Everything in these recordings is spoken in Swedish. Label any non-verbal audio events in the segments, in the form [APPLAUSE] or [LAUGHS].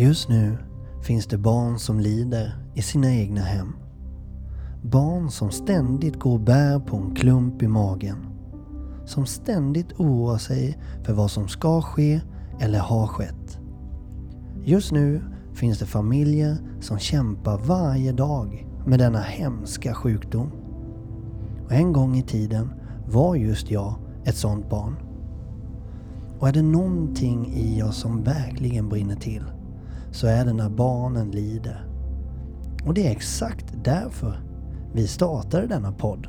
Just nu finns det barn som lider i sina egna hem. Barn som ständigt går och bär på en klump i magen. Som ständigt oroar sig för vad som ska ske eller har skett. Just nu finns det familjer som kämpar varje dag med denna hemska sjukdom. Och en gång i tiden var just jag ett sånt barn. Och är det någonting i oss som verkligen brinner till så är det när barnen lider. Och det är exakt därför vi startade denna podd.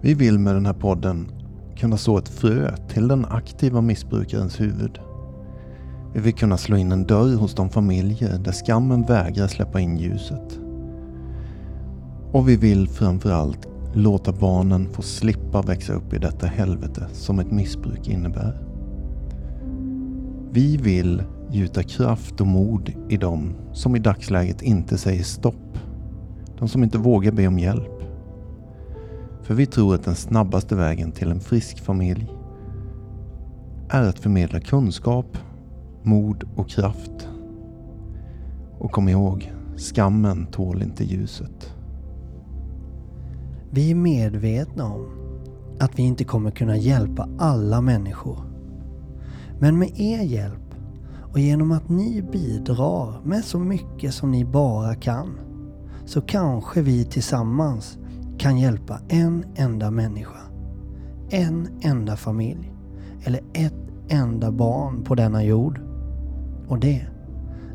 Vi vill med den här podden kunna så ett frö till den aktiva missbrukarens huvud. Vi vill kunna slå in en dörr hos de familjer där skammen vägrar släppa in ljuset. Och vi vill framförallt låta barnen få slippa växa upp i detta helvete som ett missbruk innebär. Vi vill gjuta kraft och mod i dem som i dagsläget inte säger stopp. De som inte vågar be om hjälp. För vi tror att den snabbaste vägen till en frisk familj är att förmedla kunskap, mod och kraft. Och kom ihåg, skammen tål inte ljuset. Vi är medvetna om att vi inte kommer kunna hjälpa alla människor. Men med er hjälp och genom att ni bidrar med så mycket som ni bara kan så kanske vi tillsammans kan hjälpa en enda människa, en enda familj eller ett enda barn på denna jord. Och det,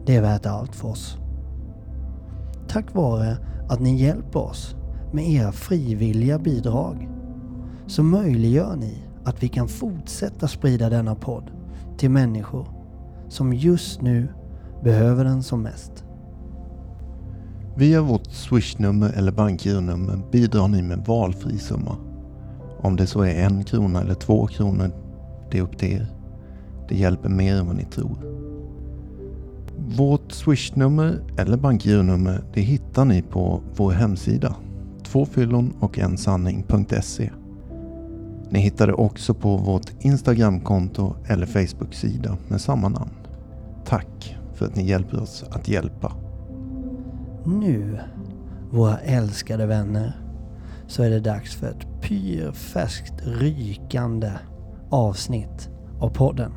det är värt allt för oss. Tack vare att ni hjälper oss med era frivilliga bidrag så möjliggör ni att vi kan fortsätta sprida denna podd till människor som just nu behöver den som mest. Via vårt swishnummer eller bankgironummer bidrar ni med valfri summa. Om det så är en krona eller två kronor, det är upp till er. Det hjälper mer än vad ni tror. Vårt swishnummer eller bankgironummer det hittar ni på vår hemsida tvåfyllon och ensanning.se ni hittar det också på vårt Instagramkonto eller Facebook-sida med samma namn. Tack för att ni hjälper oss att hjälpa. Nu, våra älskade vänner, så är det dags för ett pyrfärskt rykande avsnitt av podden.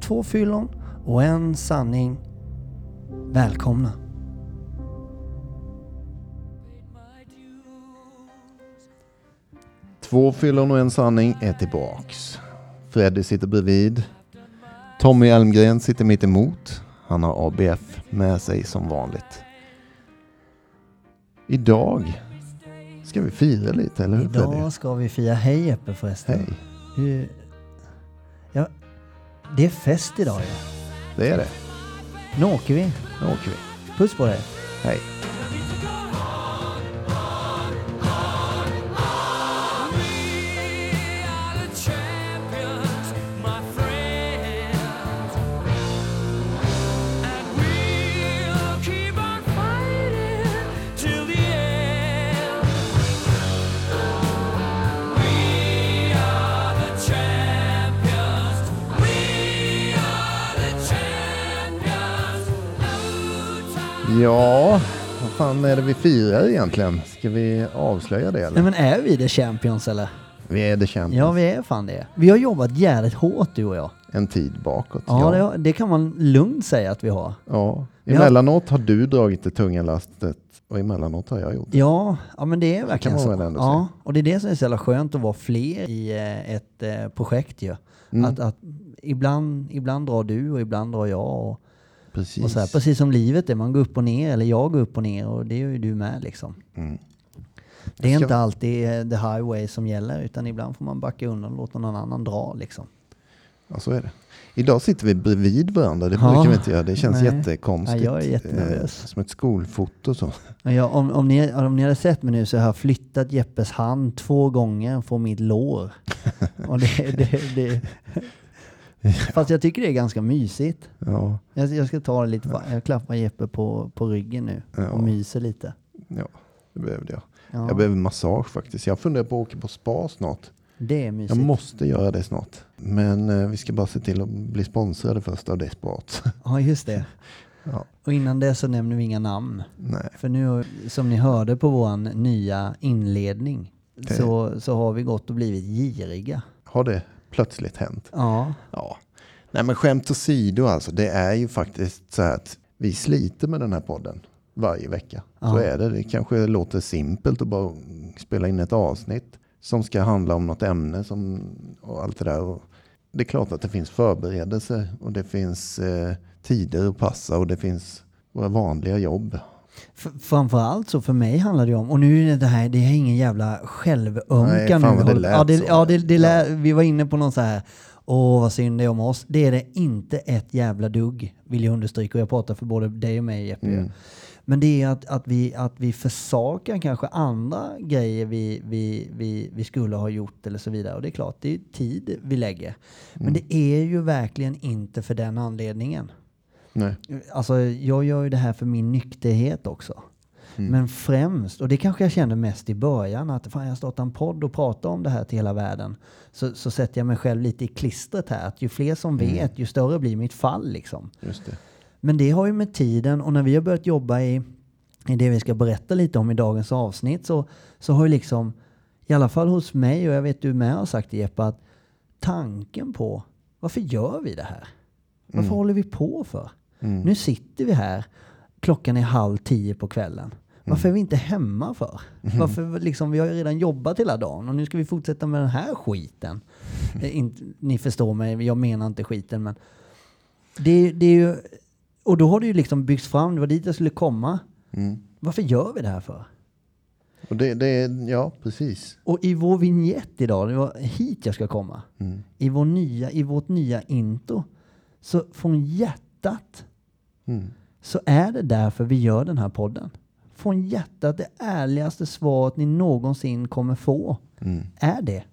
Två fyllon och en sanning. Välkomna! Två fyllon och en sanning är tillbaks. Freddy sitter bredvid. Tommy Elmgren sitter mitt emot. Han har ABF med sig som vanligt. Idag ska vi fira lite, eller hur Freddy? Idag ska vi fira. Hej Jeppe förresten. Hej. Hur... Ja, det är fest idag ju. Det är det. Nu åker vi. Nu åker vi. Puss på dig. Hej. Ja, vad fan är det vi firar egentligen? Ska vi avslöja det eller? Nej men är vi the champions eller? Vi är the champions. Ja vi är fan det. Vi har jobbat jävligt hårt du och jag. En tid bakåt. Ja, Det, har- det kan man lugnt säga att vi har. ja. Emellanåt har du dragit det tunga lastet och emellanåt har jag gjort det. Ja, ja men det är verkligen man så. väl ändå ja, och det är det som är så jävla skönt att vara fler i eh, ett eh, projekt ju. Mm. Att, att ibland, ibland drar du och ibland drar jag. Och, Precis. och så här, precis som livet är, man går upp och ner, eller jag går upp och ner och det gör ju du med liksom. Mm. Det är Ska- inte alltid eh, the highway som gäller, utan ibland får man backa undan och låta någon annan dra liksom. Ja, så är det. Idag sitter vi bredvid varandra. Det Ja. brukar vi inte göra. Det känns Nej. jättekonstigt. Ja. Eh, som ett skolfoto så. Jag, om, om, ni, om ni hade sett mig nu så har jag flyttat Jeppes hand två gånger från mitt lår. [LAUGHS] Och det, det, det, [LAUGHS] fast jag tycker det är ganska mysigt. Ja, Jag, jag ska ta det lite, va- jag klappar Jeppe på, på ryggen nu Ja. och myser lite. ja, det behövde jag. Ja. Jag behöver massage faktiskt. Jag funderar på att åka på spa snart. Det är Jag mysigt. måste göra det snart. Men eh, vi ska bara se till att bli sponsrade först av Desperat. [LAUGHS] Ja, just det. [LAUGHS] Ja. Och innan det så nämner vi inga namn. Nej. För nu, som ni hörde på vår nya inledning, Det- så, så har vi gått och blivit giriga. Har det plötsligt hänt? Ja, Ja. Nej men skämt åsido alltså. Det är ju faktiskt så här att vi sliter med den här podden varje vecka. Så Ja. är det. Det kanske låter simpelt att bara spela in ett avsnitt som ska handla om något ämne som, och allt det där. Och det är klart att det finns förberedelser och det finns eh, tider att passa och det finns våra vanliga jobb. Framförallt så för mig handlar det om, och nu är det här, det är ingen jävla självömkan. nu. det lät ja, det, så. ja, det, det lä, Ja. vi var inne på någon så här, åh vad synd det är om oss. Det är det inte ett jävla dugg, vill jag understryka. Och jag pratar för både dig och mig Jeppe. Mm. Men det är att, att, vi, att vi försakar kanske andra grejer vi, vi, vi, vi skulle ha gjort eller så vidare. Och det är klart, det är tid vi lägger. Men Mm. det är ju verkligen inte för den anledningen. Nej. Alltså jag gör ju det här för min nykterhet också. Mm. Men främst, och det kanske jag kände mest i början, att fan jag startar en podd och pratar om det här till hela världen. Så, så sätter jag mig själv lite i klistret här. Att ju fler som Mm. vet, ju större blir mitt fall liksom. Just det. Men det har ju med tiden och när vi har börjat jobba i, i det vi ska berätta lite om i dagens avsnitt så, så har ju liksom, i alla fall hos mig och jag vet du med har sagt det Jeppe, att tanken på varför gör vi det här? Varför Mm. håller vi på för? Mm. Nu sitter vi här, klockan är halv tio på kvällen. Varför är vi inte hemma för? Varför liksom, vi har ju redan jobbat hela dagen och nu ska vi fortsätta med den här skiten. [LAUGHS] Eh, inte, ni förstår mig, jag menar inte skiten men det, det är ju, och då har det ju liksom byggts fram, det var dit jag skulle komma. Mm. Varför gör vi det här för? Och det, det ja precis. Och i vår vignett idag, det var hit jag ska komma. Mm. I, vår nya, I vårt nya intro, så från hjärtat Mm. så är det därför vi gör den här podden. Från hjärtat, det ärligaste svaret ni någonsin kommer få Mm. är det.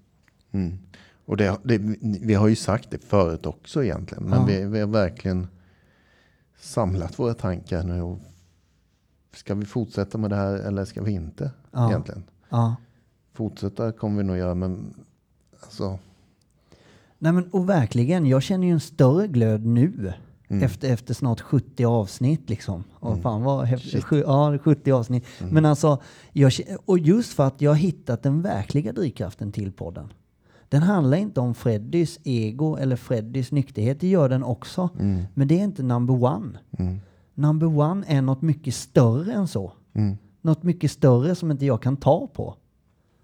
Mm. Och det, det, vi har ju sagt det förut också egentligen. Men Ja. vi, vi har verkligen samlat våra tankar nu. Och ska vi fortsätta med det här eller ska vi inte? Ja. Egentligen. Ja. Fortsätta kommer vi nog göra men alltså. Nej men och verkligen, jag känner ju en större glöd nu. Mm. Efter, efter snart 70 avsnitt liksom. Och Mm. fan vad häftigt. Ja, 70 avsnitt. Mm. Men alltså, jag, och just för att jag har hittat den verkliga drivkraften till podden. Den handlar inte om Freddys ego eller Freddys nykterhet. Det gör den också. Mm. Men det är inte number one. Mm. Number one är något mycket större än så. Mm. Något mycket större som inte jag kan ta på.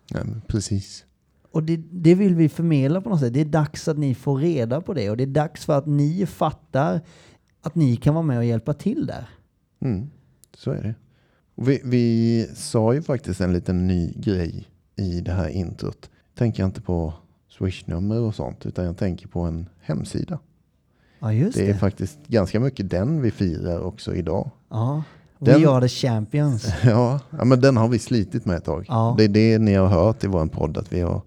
Ja, precis. Och det, det vill vi förmedla på något sätt. Det är dags att ni får reda på det. Och det är dags för att ni fattar att ni kan vara med och hjälpa till där. Mm. Så är det. Vi, vi sa ju faktiskt en liten ny grej i det här introt. Tänker jag inte på swishnummer och sånt utan jag tänker på en hemsida. Ja, just Det det. är faktiskt ganska mycket den vi firar också idag. Ja. Den- We are the champions. [LAUGHS] Ja, ja men den har vi slitit med ett tag. Ja. Det är det ni har hört i vår podd att vi har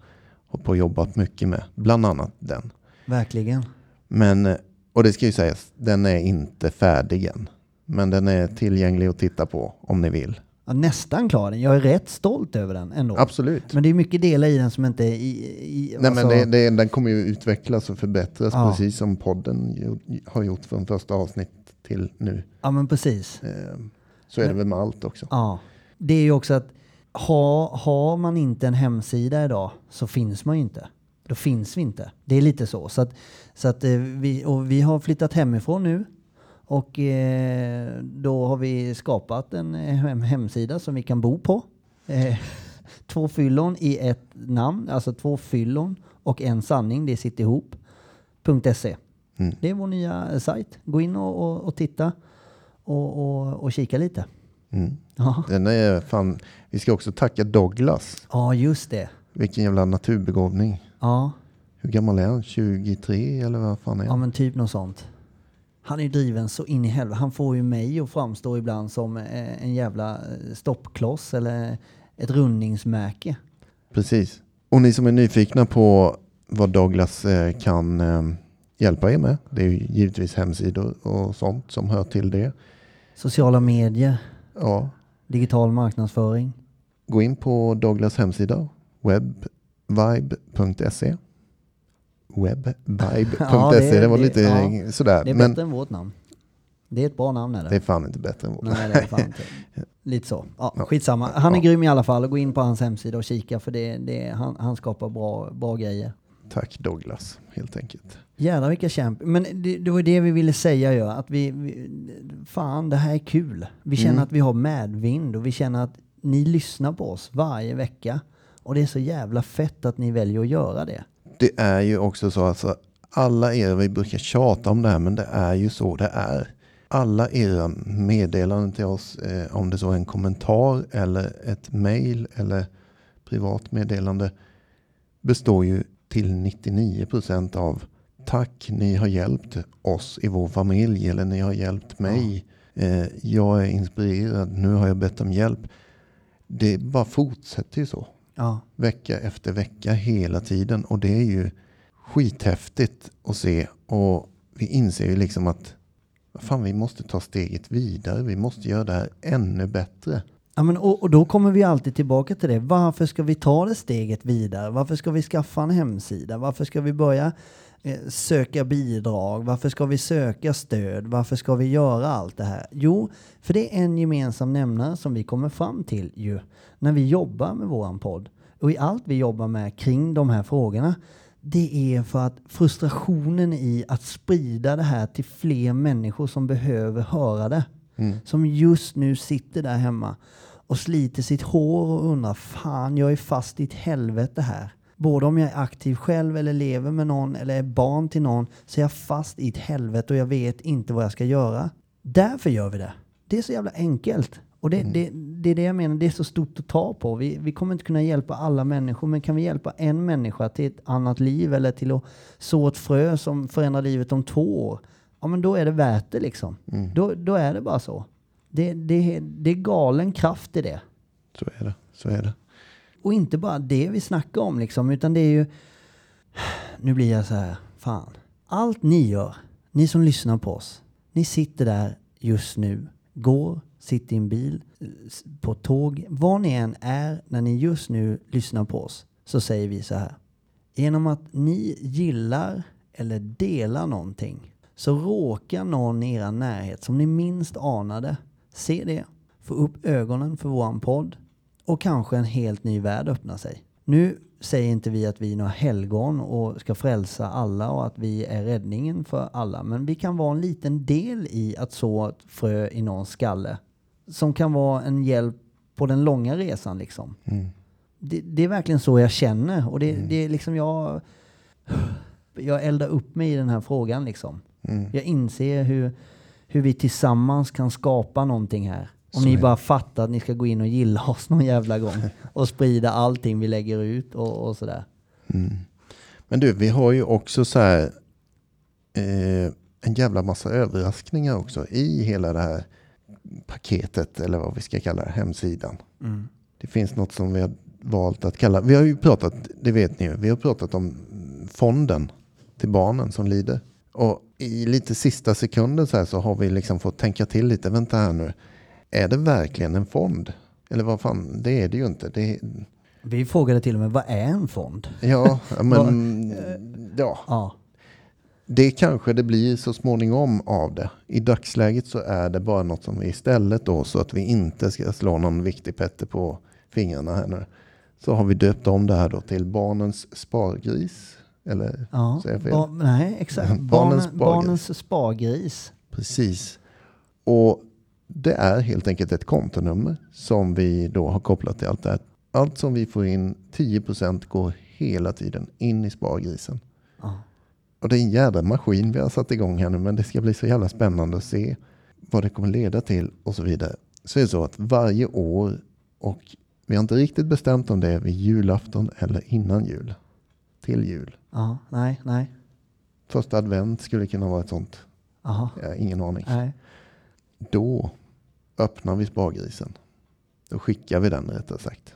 på jobbat mycket med. Bland annat den. Verkligen. Men, eh, och det ska ju sägas, den är inte färdig än. Men den är tillgänglig att titta på om ni vill. Ja, nästan klar. Jag är rätt stolt över den ändå. Absolut. Men det är mycket delar i den som inte i... i Nej, alltså- men det, det, den kommer ju utvecklas och förbättras Ja. precis som podden har gjort från första avsnitt till nu. Ja, men precis. Eh, Så är det väl med allt också. Ja. Det är ju också att ha, har man inte en hemsida idag så finns man ju inte. Då finns vi inte. Det är lite så. Så att, så att eh, vi, och vi har flyttat hemifrån nu. Och eh, då har vi skapat en eh, hem, hemsida som vi kan bo på. Eh, [LAUGHS] två fyllon i ett namn, alltså två fyllon och en sanning, det sitter ihop. .se. Mm. Det är vår nya sajt. Gå in och, och, och titta och, och, och kika lite. Mm. Ja. Den är fan, vi ska också tacka Douglas. ja, just det. Vilken jävla naturbegåvning. Ja, Hur gammal är han? 23 eller vad fan är ja han? men typ något sånt. Han är ju driven så in i helvete. Han får ju mig att framstå ibland som eh, en jävla eh, stoppkloss eller ett rundningsmärke. Precis. Och ni som är nyfikna på vad Douglas eh, kan hjälpa er med. Det är ju givetvis hemsidor och sånt som hör till det. Sociala medier, Ja, digital marknadsföring. gå in på Douglas hemsida webvibe.se. Webvibe.se, [LAUGHS] Ja, det- det, var det- lite ja. sådär. Det är Men bättre än vårt namn. Det är ett bra namn är det. det är fan inte bättre än vårt. Nej, det är fan inte. [LAUGHS] Lite så. Ja, Ja. skitsamma. Han är Ja. grym i alla fall. Gå in på hans hemsida och kika för det, det, han, han skapar bra, bra grejer. Tack Douglas, helt enkelt. Jävlar vilka kämp. Men det, det var det vi ville säga ju. Att vi, vi, fan det här är kul. Vi känner Mm. att vi har medvind och vi känner att ni lyssnar på oss varje vecka. Och det är så jävla fett att ni väljer att göra det. Det är ju också så alltså, alla er, vi brukar tjata om det här, men det är ju så det är. Alla era meddelanden till oss, eh, om det så är en kommentar eller ett mail eller privat meddelande, består ju till 99% av tack, ni har hjälpt oss i vår familj eller ni har hjälpt mig. Eh, jag är inspirerad, nu har jag bett om hjälp. Det bara fortsätter ju så Ja, vecka efter vecka hela tiden. Och det är ju skithäftigt att se. Och vi inser ju liksom att fan, vi måste ta steget vidare. Vi måste göra det här ännu bättre. Ja, men, och, och då kommer vi alltid tillbaka till det. Varför ska vi ta det steget vidare? Varför ska vi skaffa en hemsida? Varför ska vi börja söka bidrag? Varför ska vi söka stöd? Varför ska vi göra allt det här? Jo, för det är en gemensam nämnare som vi kommer fram till ju när vi jobbar med våran podd. Och i allt vi jobbar med kring de här frågorna. Det är för att frustrationen i att sprida det här till fler människor som behöver höra det som just nu sitter där hemma och sliter sitt hår och undrar fan, jag är fast i ett helvete här. Både om jag är aktiv själv eller lever med någon eller är barn till någon så är jag fast i ett helvete och jag vet inte vad jag ska göra. Därför gör vi det. Det är så jävla enkelt. Och det, det, det är det jag menar, det är så stort att ta på. Vi, vi kommer inte kunna hjälpa alla människor, men kan vi hjälpa en människa till ett annat liv eller till att så ett frö som förändrar livet om två år, ja men då är det värt det liksom. Då, då är det bara så. Det, det, det är galen kraft i det. Så är det. Så är det. Och inte bara det vi snackar om liksom, utan det är ju... Nu blir jag så här, fan. Allt ni gör, ni som lyssnar på oss, ni sitter där just nu, går, sitter i en bil, på ett tåg, var ni än är när ni just nu lyssnar på oss, så säger vi så här. Genom att ni gillar eller delar någonting så råkar någon i er närhet som ni minst anade se det, få upp ögonen för våran podd och kanske en helt ny värld öppnar sig. Nu säger inte vi att vi är några helgon och ska frälsa alla och att vi är räddningen för alla, men vi kan vara en liten del i att så ett frö i någons skalle som kan vara en hjälp på den långa resan liksom. Det, det är verkligen så jag känner och det, det är liksom jag jag eldar upp mig i den här frågan liksom. Jag inser hur, hur vi tillsammans kan skapa någonting här. Om Så ni bara fattar att ni ska gå in och gilla oss någon jävla gång och sprida allting vi lägger ut och, och sådär. Men du, vi har ju också så här eh, en jävla massa överraskningar också i hela det här paketet eller vad vi ska kalla det, hemsidan. Det finns något som vi har valt att kalla, vi har ju pratat, det vet ni ju, vi har pratat om fonden till barnen som lider. Och i lite sista sekunden så här så har vi liksom fått tänka till lite, vänta här nu, är det verkligen en fond? Eller vad fan, det är det ju inte. Det Vi frågade till och med, vad är en fond? ja, [LAUGHS] men ja. Ja, Det kanske det blir så småningom av det. I dagsläget så är det bara något som vi istället då, så att vi inte ska slå någon viktig petter på fingrarna här nu. Så har vi döpt om det här då till Barnens spargris. Eller ja. säger jag fel? Ba- nej, exakt. [LAUGHS] Barnens Barnens, barnens spargris. Precis. Och det är helt enkelt ett kontonummer som vi då har kopplat till allt det här. Allt som vi får in, 10% går hela tiden in i spargrisen. Ja. Och det är en jädra maskin vi har satt igång här nu, men det ska bli så jävla spännande att se vad det kommer leda till och så vidare. Så är det så att varje år, och vi har inte riktigt bestämt om det är vid julafton eller innan jul, till jul. Ja, nej, nej. Första advent skulle kunna vara ett sånt, Aha. ingen aning. Nej. Då öppnar vi spargrisen. Då skickar vi den rättare sagt.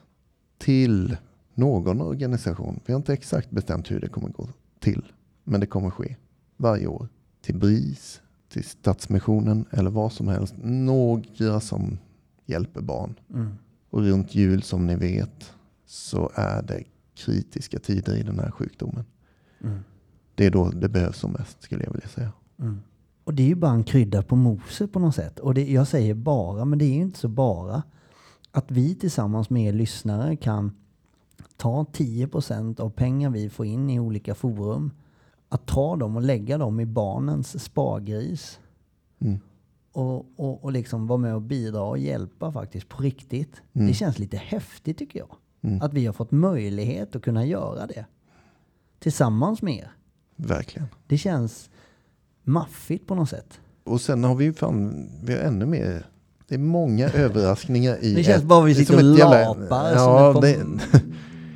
Till någon organisation. Vi har inte exakt bestämt hur det kommer gå till. Men det kommer ske varje år. Till BRIS, till Stadsmissionen eller vad som helst. Några som hjälper barn. Mm. Och runt jul som ni vet så är det kritiska tider i den här sjukdomen. Mm. Det är då det behövs som mest skulle jag vilja säga. Mm. Och det är ju bara en krydda på moset på något sätt. Och det, jag säger bara, men det är ju inte så bara. Att vi tillsammans med er lyssnare kan ta 10% av pengar vi får in i olika forum. Att ta dem och lägga dem i barnens spargris. Mm. Och, och, och liksom vara med och bidra och hjälpa faktiskt på riktigt. Mm. Det känns lite häftigt tycker jag. Mm. Att vi har fått möjlighet att kunna göra det. Tillsammans med er. Verkligen. Det känns maffigt på något sätt. Och sen har vi ju fan, vi har ännu mer. Det är många överraskningar i Det känns ett- bara vi sitter och lapar Ja, som det,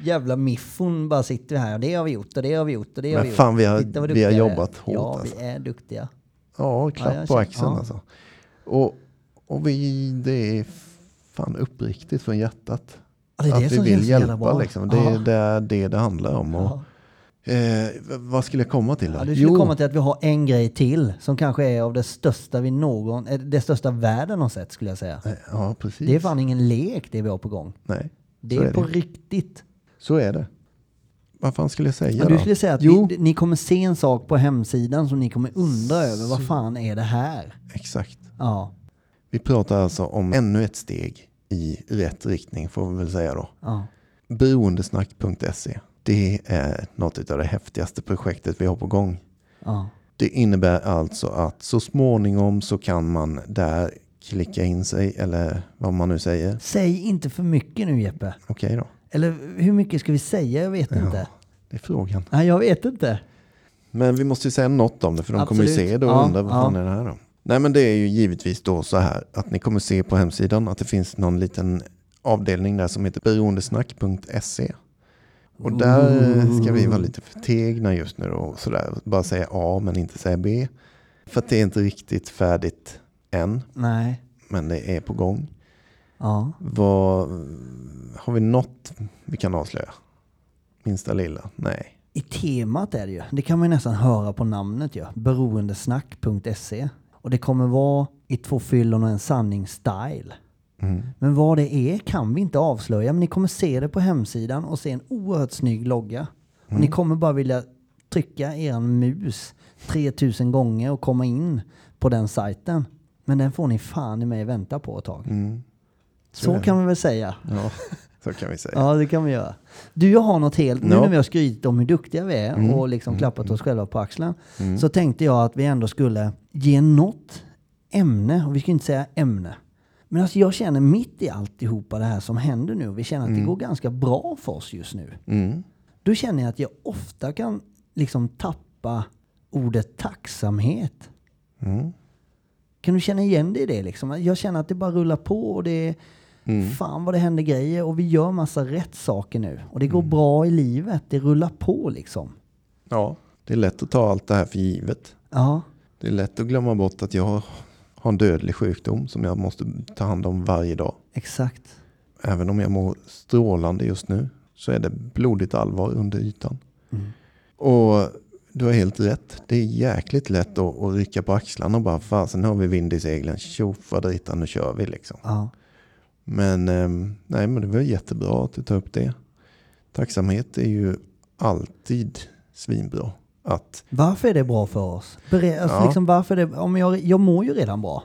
jävla miffon bara sitter vi här. Det har vi gjort och det har vi gjort och det har Men vi gjort. fan, vi har- vi har jobbat hårt, Ja, alltså. vi är duktiga. ja, klapp Ja, på axeln ja. alltså. Och, och vi, det är fan uppriktigt från hjärtat. Ja, det är att det vi som vill hjälpa liksom. Det, är- det det det handlar om. Och. Eh, vad skulle jag komma till då? Ja, du skulle komma till att vi har en grej till som kanske är av det största vi någon, eh, det största världen har sett skulle jag säga. Eh, Ja, precis. Det är fan ingen lek det vi har på gång. Nej, Det är, är på det. riktigt. så är det. Vad fan skulle jag säga Ja, då? du skulle säga att Jo, vi, ni kommer se en sak på hemsidan som ni kommer undra över. Vad fan är det här? exakt. Ja, Vi pratar alltså om ännu ett steg i rätt riktning får vi väl säga då. ja, Beroendesnack.se. Det är något av det häftigaste projektet vi har på gång. ja. Det innebär alltså att så småningom så kan man där klicka in sig eller vad man nu säger. Säg inte för mycket nu Jeppe. Okej då, Eller hur mycket ska vi säga? Jag vet inte. det är frågan. Nej, jag vet inte. Men vi måste ju säga något om det för de kommer ju Absolut. se det och Ja, undra vad ja. fan är det här då? Nej men det är ju givetvis då så här att ni kommer se på hemsidan att det finns någon liten avdelning där som heter beroendesnack.se. Och där eh, ska vi vara lite förtegna just nu och sådär. Bara säga A men inte säga B. För att det är inte riktigt färdigt än. Nej. Men det är på gång. Ja. Vad, har vi något vi kan avslöja? Minsta lilla? Nej. I temat är det ju. Det kan man ju nästan höra på namnet ju. Beroendesnack.se. Och det kommer vara i två fyllon och en sanning-style. Mm. Men vad det är kan vi inte avslöja. Men ni kommer se det på hemsidan och se en oerhört snygg logga. Och Mm. ni kommer bara vilja trycka er mus 3000 gånger och komma in på den sajten. Men den får ni fan i mig vänta på ett tag. Mm. Så det. kan vi väl säga. Ja, så kan vi säga. Ja, det kan vi göra. Du, jag har något helt, nu Ja. när vi har skrytit om hur duktiga vi är Mm. och liksom klappat oss själva på axeln, Mm. så tänkte jag att vi ändå skulle ge något ämne, och vi ska inte säga ämne. Men alltså jag känner mitt i alltihopa det här som händer nu, och vi känner att det går ganska bra för oss just nu. Mm. Då känner jag att jag ofta kan liksom tappa ordet tacksamhet. Mm. Kan du känna igen dig i det liksom? Jag känner att det bara rullar på och det är Mm. fan vad det händer grejer och vi gör massa rätt saker nu. Och det går Mm. bra i livet, det rullar på liksom. Ja, det är lätt att ta allt det här för givet. Ja, Det är lätt att glömma bort att jag har en dödlig sjukdom som jag måste ta hand om varje dag. exakt. Även om jag mår strålande just nu så är det blodigt allvar under ytan. Mm. Och du har helt rätt. Det är jäkligt lätt att, att rycka på axlarna och bara fasen har vi vind i seglen. Tjoff vad nu kör vi liksom. Ja. Men, ehm, nej, men det var jättebra att du tar upp det. Tacksamhet är ju alltid svinbra. Att, Varför är det bra för oss? Ber- alltså Ja. liksom varför det, om jag, jag mår ju redan bra.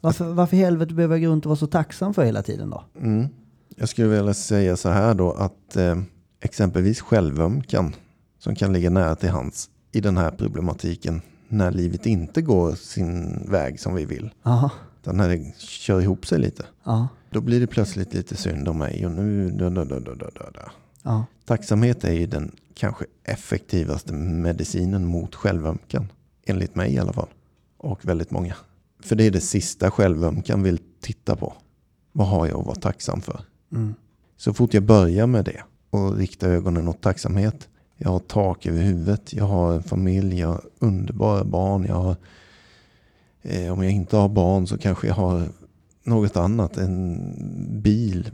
Varför, varför i helvete behöver jag gå runt och vara så tacksam för hela tiden då? mm, jag skulle vilja säga så här då att eh, exempelvis självömkan som kan ligga nära till hands i den här problematiken när livet inte går sin väg som vi vill. Jaha. Utan när det kör ihop sig lite. Ja. Då blir det plötsligt lite synd om mig och nu... Da, da, da, da, da. Tacksamhet är ju den kanske effektivaste medicinen mot självömkan. Enligt mig i alla fall. Och väldigt många. För det är det sista självömkan vill titta på. Vad har jag att vara tacksam för? Mm. Så fort jag börjar med det och riktar ögonen åt tacksamhet. Jag har tak över huvudet, jag har en familj, jag har underbara barn. Jag har, eh, om jag inte har barn så kanske jag har något annat. En bil,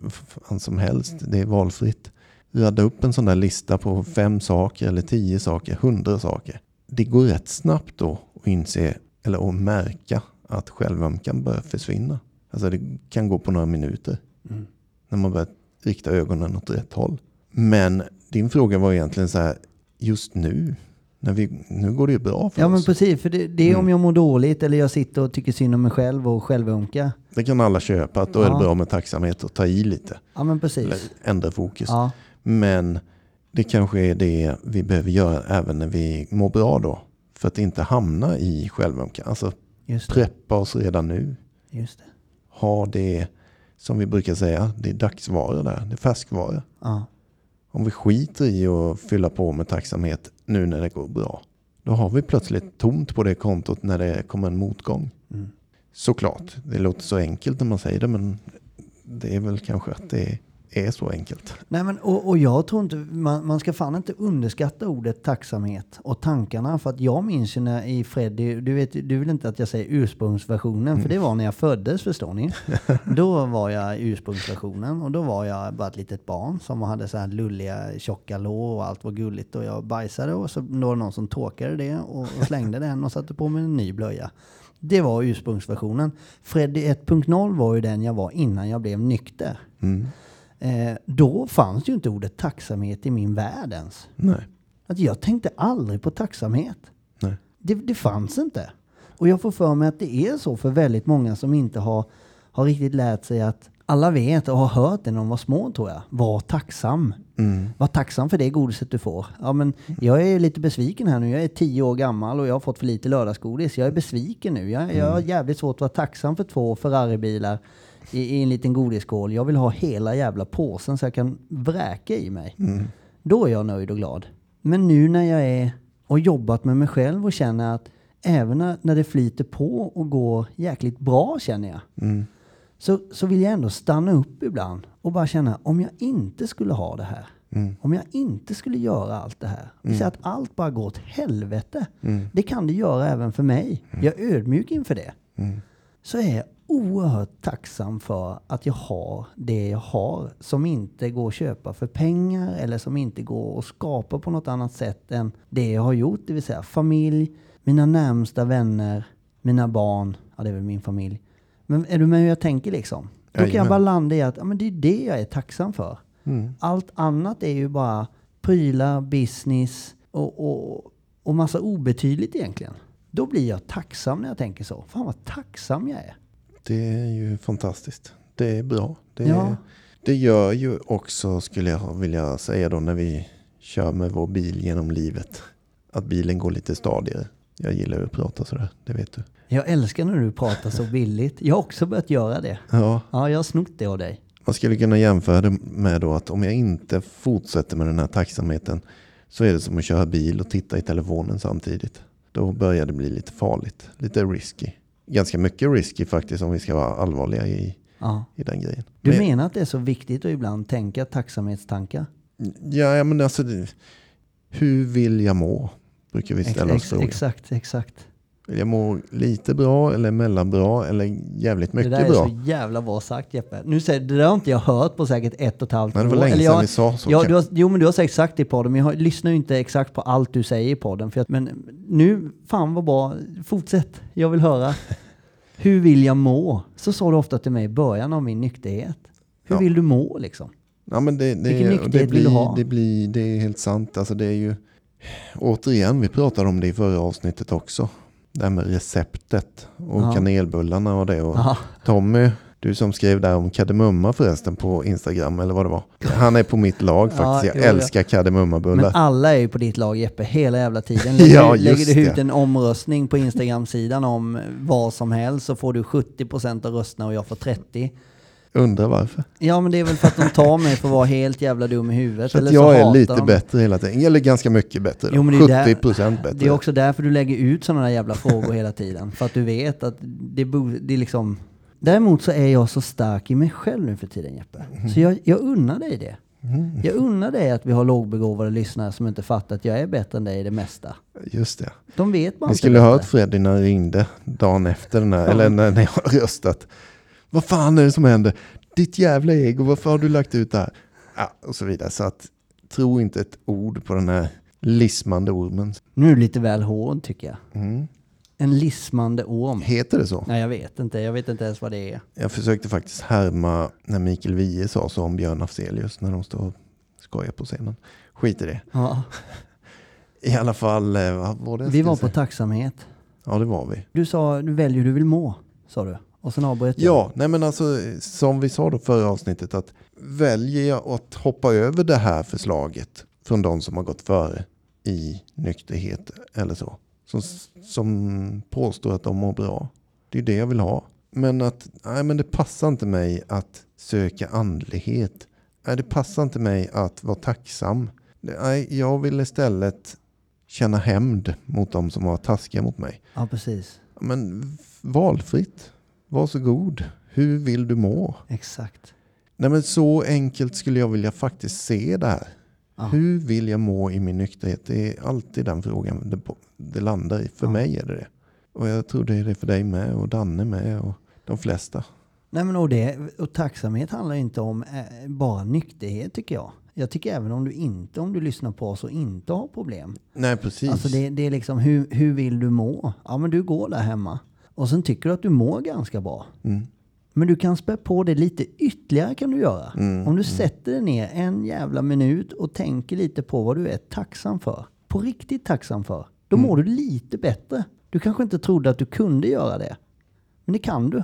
vad som helst. Det är valfritt. Radda upp en sån där lista på fem saker eller tio saker, hundra saker. Det går rätt snabbt då att inse eller att märka att självömkan börjar försvinna. Alltså det kan gå på några minuter Mm. när man börjar rikta ögonen åt rätt håll. Men din fråga var egentligen så här, just nu, när vi, nu går det ju bra för Ja men oss. precis, för det, det är om Mm. jag mår dåligt eller jag sitter och tycker synd om mig själv och självömka. Det kan alla köpa, att då är Ja. det bra med tacksamhet och ta i lite. Ja men Eller precis. ändra fokus. Ja, Men det kanske är det vi behöver göra även när vi mår bra då. För att inte hamna i självömkan. Alltså preppa oss redan nu. Just det. Ha det, som vi brukar säga, det är dagsvaror där. Det är färskvaror. Ja. Om vi skiter i att fylla på med tacksamhet nu när det går bra. Då har vi plötsligt tomt på det kontot när det kommer en motgång. Mm. Såklart, det låter så enkelt när man säger det men det är väl kanske att det är så enkelt. Nej men och, och jag tror inte, man, man ska fan inte underskatta ordet tacksamhet och tankarna. För att jag minns ju när i Freddy, du vet, du vill inte att jag säger ursprungsversionen, för det var när jag föddes förstår ni. [LAUGHS] Då var jag ursprungsversionen och då var jag bara ett litet barn som hade så här lulliga tjocka lår och allt var gulligt och jag bajsade och så då var det någon som torkade det och, och slängde den och satte på mig en ny blöja. Det var ursprungsversionen. Freddy 1.0 var ju den jag var innan jag blev nykter. Mm. Eh, då fanns ju inte ordet tacksamhet i min värld ens. Nej. Att jag tänkte aldrig på tacksamhet. Nej. Det, det fanns inte. Och jag får för mig att det är så för väldigt många som inte har, har riktigt lärt sig att alla vet och har hört det när de var små tror jag. Var tacksam. Mm. Var tacksam för det godiset du får. Ja, men jag är lite besviken här nu. Jag är tio år gammal och jag har fått för lite lördagsgodis. Jag är besviken nu. Jag, jag har jävligt svårt att vara tacksam för två Ferraribilar i, i en liten godisskål. Jag vill ha hela jävla påsen så jag kan vräka i mig. Då är jag nöjd och glad. Men nu när jag är och jobbat med mig själv och känner att även när, när det flyter på och går jäkligt bra känner jag. Mm. Så, så vill jag ändå stanna upp ibland och bara känna om jag inte skulle ha det här. Mm. Om jag inte skulle göra allt det här. Vi säger att allt bara går åt helvete. Mm. Det kan det göra även för mig. Jag är ödmjuk inför det. Mm. Så är oerhört tacksam för att jag har det jag har. Som inte går att köpa för pengar eller som inte går att skapa på något annat sätt än det jag har gjort. Det vill säga familj, mina närmsta vänner, mina barn. Ja, det är väl min familj. Men är du med hur jag tänker liksom? Då kan jag bara landa i att ja, men det är det jag är tacksam för. Mm. Allt annat är ju bara prylar, business och, och, och massa obetydligt egentligen. Då blir jag tacksam när jag tänker så. Fan vad tacksam jag är. Det är ju fantastiskt. Det är bra. Det, Ja. det gör ju också, skulle jag vilja säga då, när vi kör med vår bil genom livet. Att bilen går lite stadigare. Jag gillar att prata sådär, det vet du. Jag älskar när du pratar så billigt. Jag har också börjat göra det. Ja, Ja, jag har snott det av dig. man skulle kunna jämföra det med då att om jag inte fortsätter med den här tacksamheten så är det som att köra bil och titta i telefonen samtidigt. Då börjar det bli lite farligt, lite risky. Ganska mycket risky faktiskt om vi ska vara allvarliga i, Ja. i den grejen. Du Men- menar att det är så viktigt att ibland tänka tacksamhetstankar? Ja, ja, men alltså, hur vill jag må? Brukar vi ställa oss ex, exakt, exakt. Vill jag må lite bra eller mellanbra eller jävligt Det mycket där är bra? så jävla bra sagt Jeppe. Nu säger det där har inte jag hört på säkert ett och ett halvt Men det var år. länge sedan jag- vi sa så. Ja, har, jo, men du har sagt det i podden, men jag lyssnar ju inte exakt på allt du säger i podden. För att, men nu, fan vad bra. Fortsätt, jag vill höra. [LAUGHS] Hur vill jag må? Så sa du ofta till mig i början av min nykterhet. Hur Ja. vill du må liksom? Ja, men det, det, Vilken det, nykterhet vill blir, du ha? det blir, det är helt sant. Alltså det är ju, återigen, vi pratade om det i förra avsnittet också. Det här med receptet och Ja. kanelbullarna och det. Och Ja, Tommy, du som skrev där om kardemumma förresten på Instagram eller vad det var. Han är på mitt lag faktiskt. Ja, Jag älskar kardemummabullar. men alla är ju på ditt lag Jeppe, hela jävla tiden. [LAUGHS] Lägger, Ja, lägger du ut det. en omröstning på Instagram-sidan om vad som helst så får du 70% av rösterna och jag får 30%. Undrar varför. Ja men det är väl för att de tar mig för att vara helt jävla dum i huvudet. Att eller så jag är lite de. bättre hela tiden. Eller ganska mycket bättre. Jo, men det är 70 där- procent bättre. Det är också därför du lägger ut sådana där jävla frågor hela tiden. För att du vet att det, det är liksom... Däremot så är jag så stark i mig själv nu för tiden Jeppe. Så jag, jag unnar dig det. Jag unnar dig att vi har lågbegåvade lyssnare som inte fattar att jag är bättre än dig i det mesta. Just det. De vet bara Ni skulle bättre. hört Freddy när han ringde dagen efter den här, eller när ni har röstat. Vad fan är det som händer? Ditt jävla ego, varför har du lagt ut det här? Ja, och så vidare. Så att tro inte ett ord på den här lismande ormen. Nu är du lite väl hård tycker jag. Mm. En lismande orm. Heter det så? Nej jag vet inte, jag vet inte ens vad det är. Jag försökte faktiskt härma när Mikael Wiehe sa så om Björn Afzelius när de står och skojar på scenen. Skit i det. Ja. [LAUGHS] I alla fall, eh, vad var det Vi var på tacksamhet. Ja, det var vi. Du sa du väljer du vill må, sa du. Och sen avbröt jag. Ja, nej men alltså som vi sa då förra avsnittet att väljer jag att hoppa över det här förslaget från de som har gått före i nykterhet eller så. Som, som påstår att de mår bra. Det är det jag vill ha. Men att, nej men det passar inte mig att söka andlighet. Nej, det passar inte mig att vara tacksam. Nej, jag vill istället känna hämnd mot de som var taskiga mot mig. Ja, precis. Men valfritt. Varsågod. Hur vill du må? Exakt. Nej men så enkelt skulle jag vilja faktiskt se det här. Ja. Hur vill jag må i min nykterhet? Det är alltid den frågan det, det landar i. För Ja. mig är det det. Och jag tror det är det för dig med och Danne med och de flesta. Nej, men och, det, och tacksamhet handlar inte om eh, bara nykterhet tycker jag. Jag tycker även om du inte, om du lyssnar på oss och inte har problem. Nej precis. Alltså det, det är liksom, hur, hur vill du må? Ja, men du går där hemma. Och sen tycker du att du mår ganska bra. Mm. Men du kan spä på det lite ytterligare kan du göra. Mm, Om du sätter dig ner en jävla minut och tänker lite på vad du är tacksam för. På riktigt tacksam för. Då Mm. mår du lite bättre. Du kanske inte trodde att du kunde göra det. Men det kan du.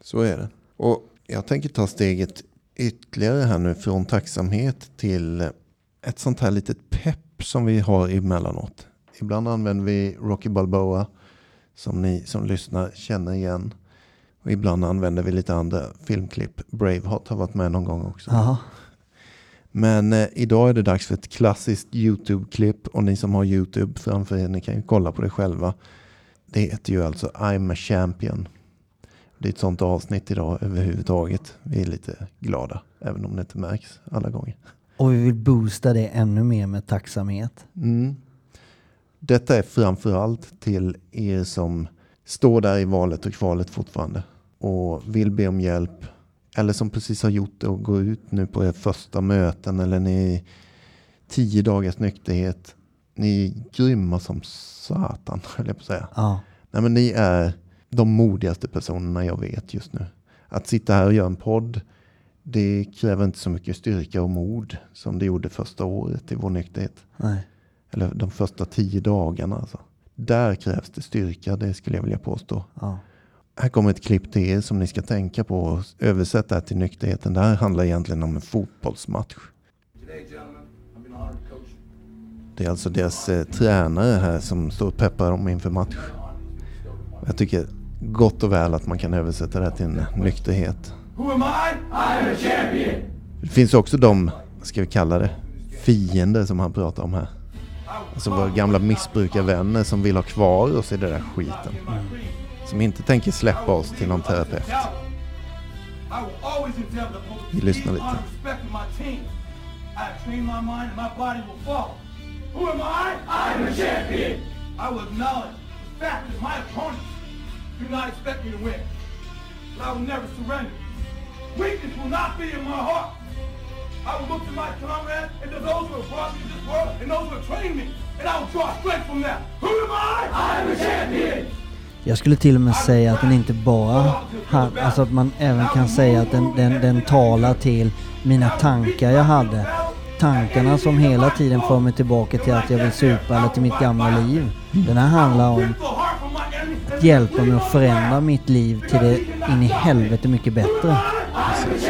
Så är det. Och jag tänker ta steget ytterligare här nu från tacksamhet till ett sånt här litet pepp som vi har emellanåt. Ibland använder vi Rocky Balboa som ni som lyssnar känner igen. Och ibland använder vi lite andra filmklipp. Braveheart har varit med någon gång också. Jaha. Men eh, idag är det dags för ett klassiskt YouTube-klipp. Och ni som har YouTube framför er, ni kan ju kolla på det själva. Det heter ju alltså I'm a champion. Det är ett sånt avsnitt idag överhuvudtaget. Vi är lite glada, även om det inte märks alla gånger. Och vi vill boosta det ännu mer med tacksamhet. Mm. Detta är framförallt till er som står där i valet och kvalet fortfarande och vill be om hjälp. Eller som precis har gjort det och går ut nu på er första möten eller ni tio dagars nykterhet. Ni är grymma som satan, [LAUGHS] höll jag på att säga. Ja. Nej, men ni är de modigaste personerna jag vet just nu. Att sitta här och göra en podd, det kräver inte så mycket styrka och mod som det gjorde första året i vår nykterhet. Nej. Eller de första tio dagarna. Alltså. Där krävs det styrka, det skulle jag vilja påstå. Ja. Här kommer ett klipp till er som ni ska tänka på och översätta till nykterheten. Det här handlar egentligen om en fotbollsmatch. Det är alltså deras eh, tränare här som står och peppar dem inför match. Jag tycker gott och väl att man kan översätta det här till en nykterhet. Det finns också de, vad ska vi kalla det, fiender som han pratar om här. Alltså våra gamla missbrukarvänner som vill ha kvar oss i den där skiten. Som inte tänker släppa oss till någon terapeut. Vi lyssnar lite. honor and respect. I am a champion. I will acknowledge the fact that my opponents do not expect me to win. But I will never surrender. Weakness will not be in my heart. I will look to my comrades and to those who have brought me to this world and those who have trained me. And I will draw strength from them. Who am I? I'm a champion. Jag skulle till och med säga att den inte bara, alltså att man även kan säga att den, den, den talar till mina tankar jag hade. Tankarna som hela tiden för mig tillbaka till att jag vill supa eller till mitt gamla liv. Den här handlar om att hjälpa mig att förändra mitt liv till det in i helvete mycket bättre. To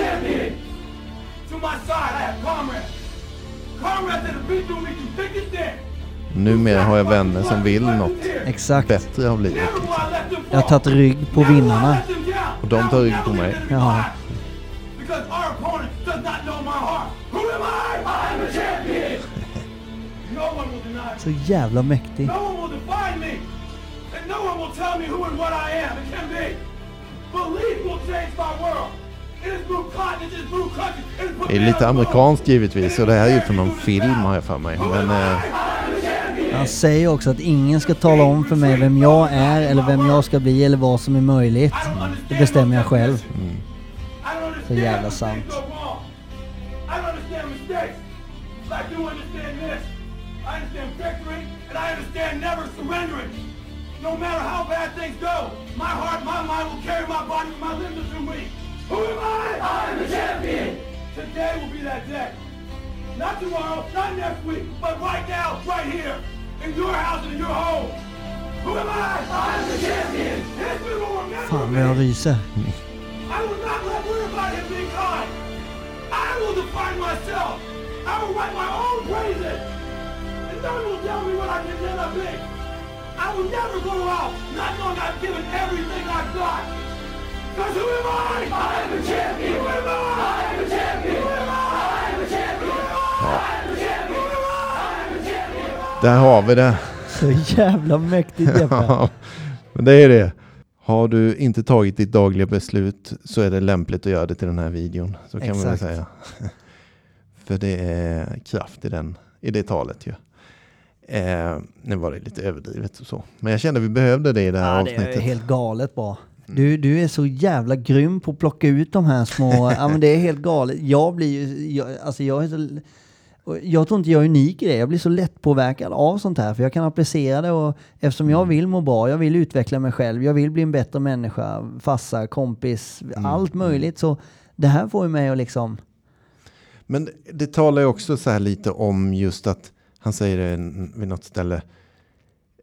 Numera har jag vänner som vill något Exakt. bättre av livet. Liksom. Jag har tagit rygg på vinnarna. Och de tar rygg på mig. Jaha. Because our opponent does not know my heart. Who am I? I'm a champion. No one will deny me. Så jävla mäktig. No one will define me. And no one will tell me who and what I am. It can be. Belief will change my world. Det är lite amerikanskt givetvis och det här är ju från någon film har jag för mig. Men eh, Han säger också att ingen ska tala om för mig vem jag är eller vem jag ska bli eller vad som är möjligt. Det bestämmer jag själv. Så jävla sant. No matter how bad things go, my heart, my mind will carry my body with my limbs through me. Who am I? I'm the champion. Today will be that day. Not tomorrow, not next week, but right now, right here, in your house and in your home. Who am I? I'm the champion. History will remember Fan vad jag ryser. I will not let worry about him being kind. I will define myself. I will write my own praises. And no one will tell me what I can never be. I will never go out not knowing I've given everything I've got. Där har vi det. Så jävla mäktigt Jeppe. [LAUGHS] Ja, men det är det. Har du inte tagit ditt dagliga beslut så är det lämpligt att göra det till den här videon. Så kan man Exakt. säga. [LAUGHS] För det är kraft i, den, i det talet ju. Eh, nu var det lite överdrivet och så. Men jag kände att vi behövde det i det här Ja, det är avsnittet. helt galet bra. Du, du är så jävla grym på att plocka ut de här små... [LAUGHS] ja men det är helt galet. Jag blir ju... Jag, alltså jag är så... Jag tror inte jag är unik i det. Jag blir så lättpåverkad av sånt här. För jag kan applicera det och eftersom jag vill må bra, jag vill utveckla mig själv, jag vill bli en bättre människa, farsa, kompis, allt möjligt. Så det här får ju mig att liksom... Men det talar ju också så här lite om just att han säger det vid något ställe.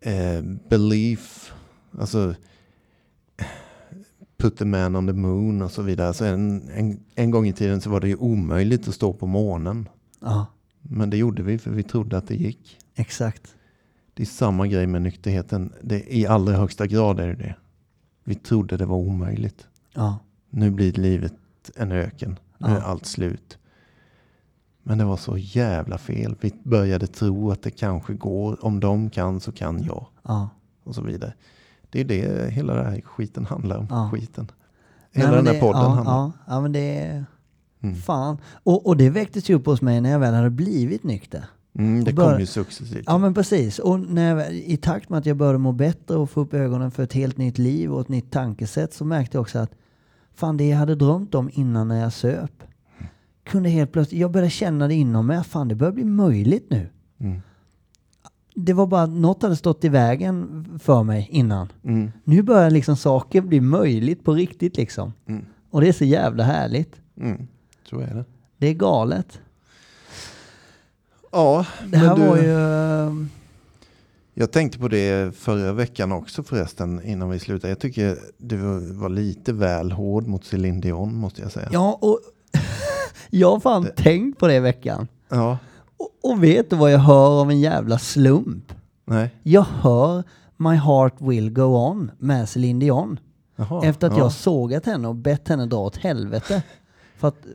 Eh, belief, alltså put the man on the moon och så vidare. Så en, en, en gång i tiden så var det ju omöjligt att stå på månen. Ja, Men det gjorde vi för vi trodde att det gick. exakt. Det är samma grej med nykterheten. Det, I allra högsta grad är det det. Vi trodde det var omöjligt. Ja, Nu blir livet en öken. Nu är Ja. allt slut. Men det var så jävla fel. Vi började tro att det kanske går. Om de kan så kan jag. ja. Och så vidare. Det är det hela den här skiten handlar om. Ja. Skiten. Nej, Hela men den här det- podden ja, handlar om. Ja, ja, men det. Mm. Fan. Och, och det väcktes ju upp hos mig när jag väl hade blivit nykter. Mm, det bör- kom ju successivt. Ja men precis. Och när jag, i takt med att jag började må bättre och få upp ögonen för ett helt nytt liv och ett nytt tankesätt så märkte jag också att fan det jag hade drömt om innan när jag söp kunde helt plötsligt, jag började känna det inom mig, fan det börjar bli möjligt nu. Mm. Det var bara något hade stått i vägen för mig innan. Mm. Nu börjar liksom saker bli möjligt på riktigt liksom. Mm. Och det är så jävla härligt. Mm. Så är det. Det är galet. Ja, Det här du, var ju... ehm, Jag tänkte på det förra veckan också förresten innan vi slutade. Jag tycker du var lite väl hård mot Céline Dion måste jag säga. Ja, och [LAUGHS] jag har fan tänkt på det i veckan. Ja, Och, vet du vad jag hör av en jävla slump? nej. Jag hör My Heart Will Go On med Celine Dion. Jaha, Efter att ja. jag sågat henne och bett henne dra åt helvete. [LAUGHS] För att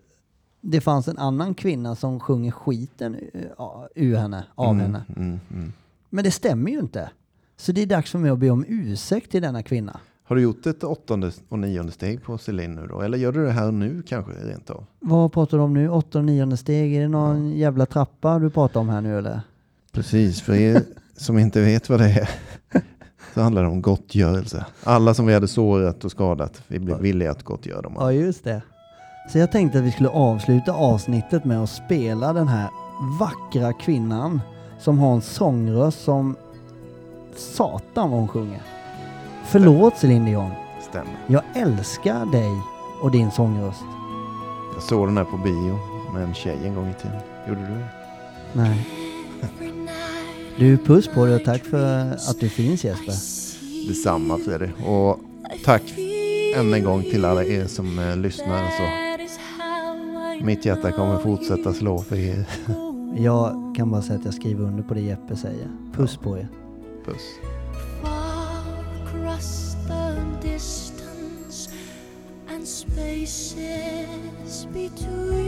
det fanns en annan kvinna som sjunger skiten ur- ur henne, av Mm, henne. Mm, mm. Men det stämmer ju inte. Så det är dags för mig att be om ursäkt till denna kvinna. Har du gjort ett åttonde och nionde steg på Céline nu då? Eller gör du det här nu kanske rent av? Vad pratar du om nu? Åttonde och nionde steg? Är det någon jävla trappa du pratar om här nu eller? Precis, för er [LAUGHS] som inte vet vad det är så handlar det om gottgörelse. Alla som vi hade sårat och skadat, vi blev villiga att gottgöra dem. Ja, just det. Så jag tänkte att vi skulle avsluta avsnittet med att spela den här vackra kvinnan som har en sångröst som satan vad hon sjunger. Förlåt Céline Dion. Stämmer. Jag älskar dig och din sångröst. Jag såg den här på bio med en tjej en gång i tiden. Gjorde du det? Nej. Du, puss på dig och tack för att du finns Jesper. Detsamma Fredrik. Och tack än en gång till alla er som eh, lyssnar. Så mitt hjärta kommer fortsätta slå för er. Jag kan bara säga att jag skriver under på det Jeppe säger. Puss på er. Puss. between